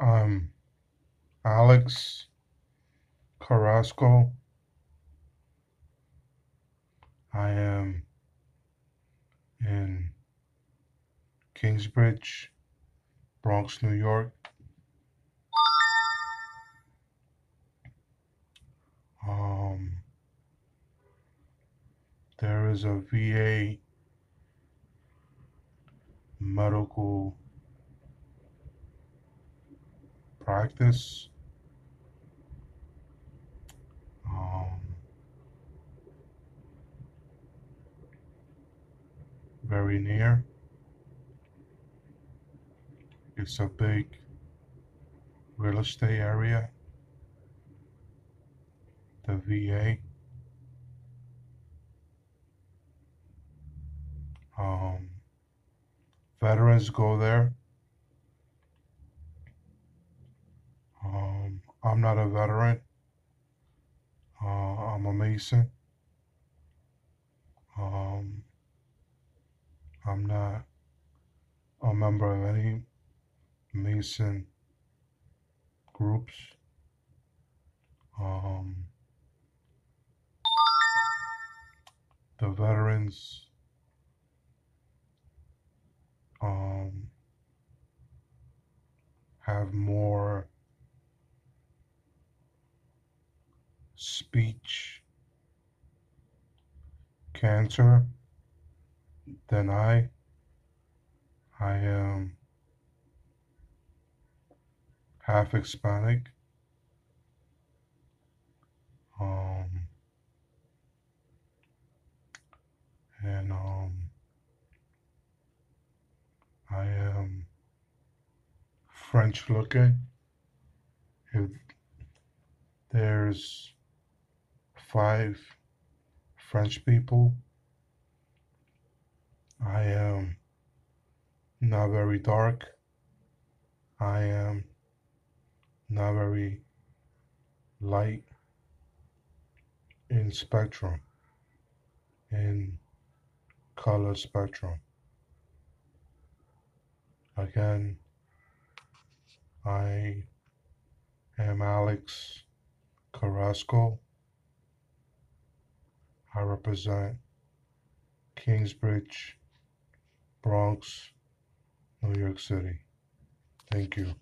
I'm Alex Carrasco. I am in Kingsbridge, Bronx, New York. Um, there is a VA medical practice. Um, very near. It's a big real estate area. The VA. Um, veterans go there. Um, I'm not a veteran. Uh, I'm a Mason. Um, I'm not a member of any Mason groups. Um, the veterans um, have more speech cancer then I. I am half Hispanic. Um, and um, I am French looking. If there's five French people, I am not very dark. I am not very light in spectrum, in color spectrum. Again, I am Alex Carrasco. I represent Kingsbridge, Bronx, New York City. Thank you.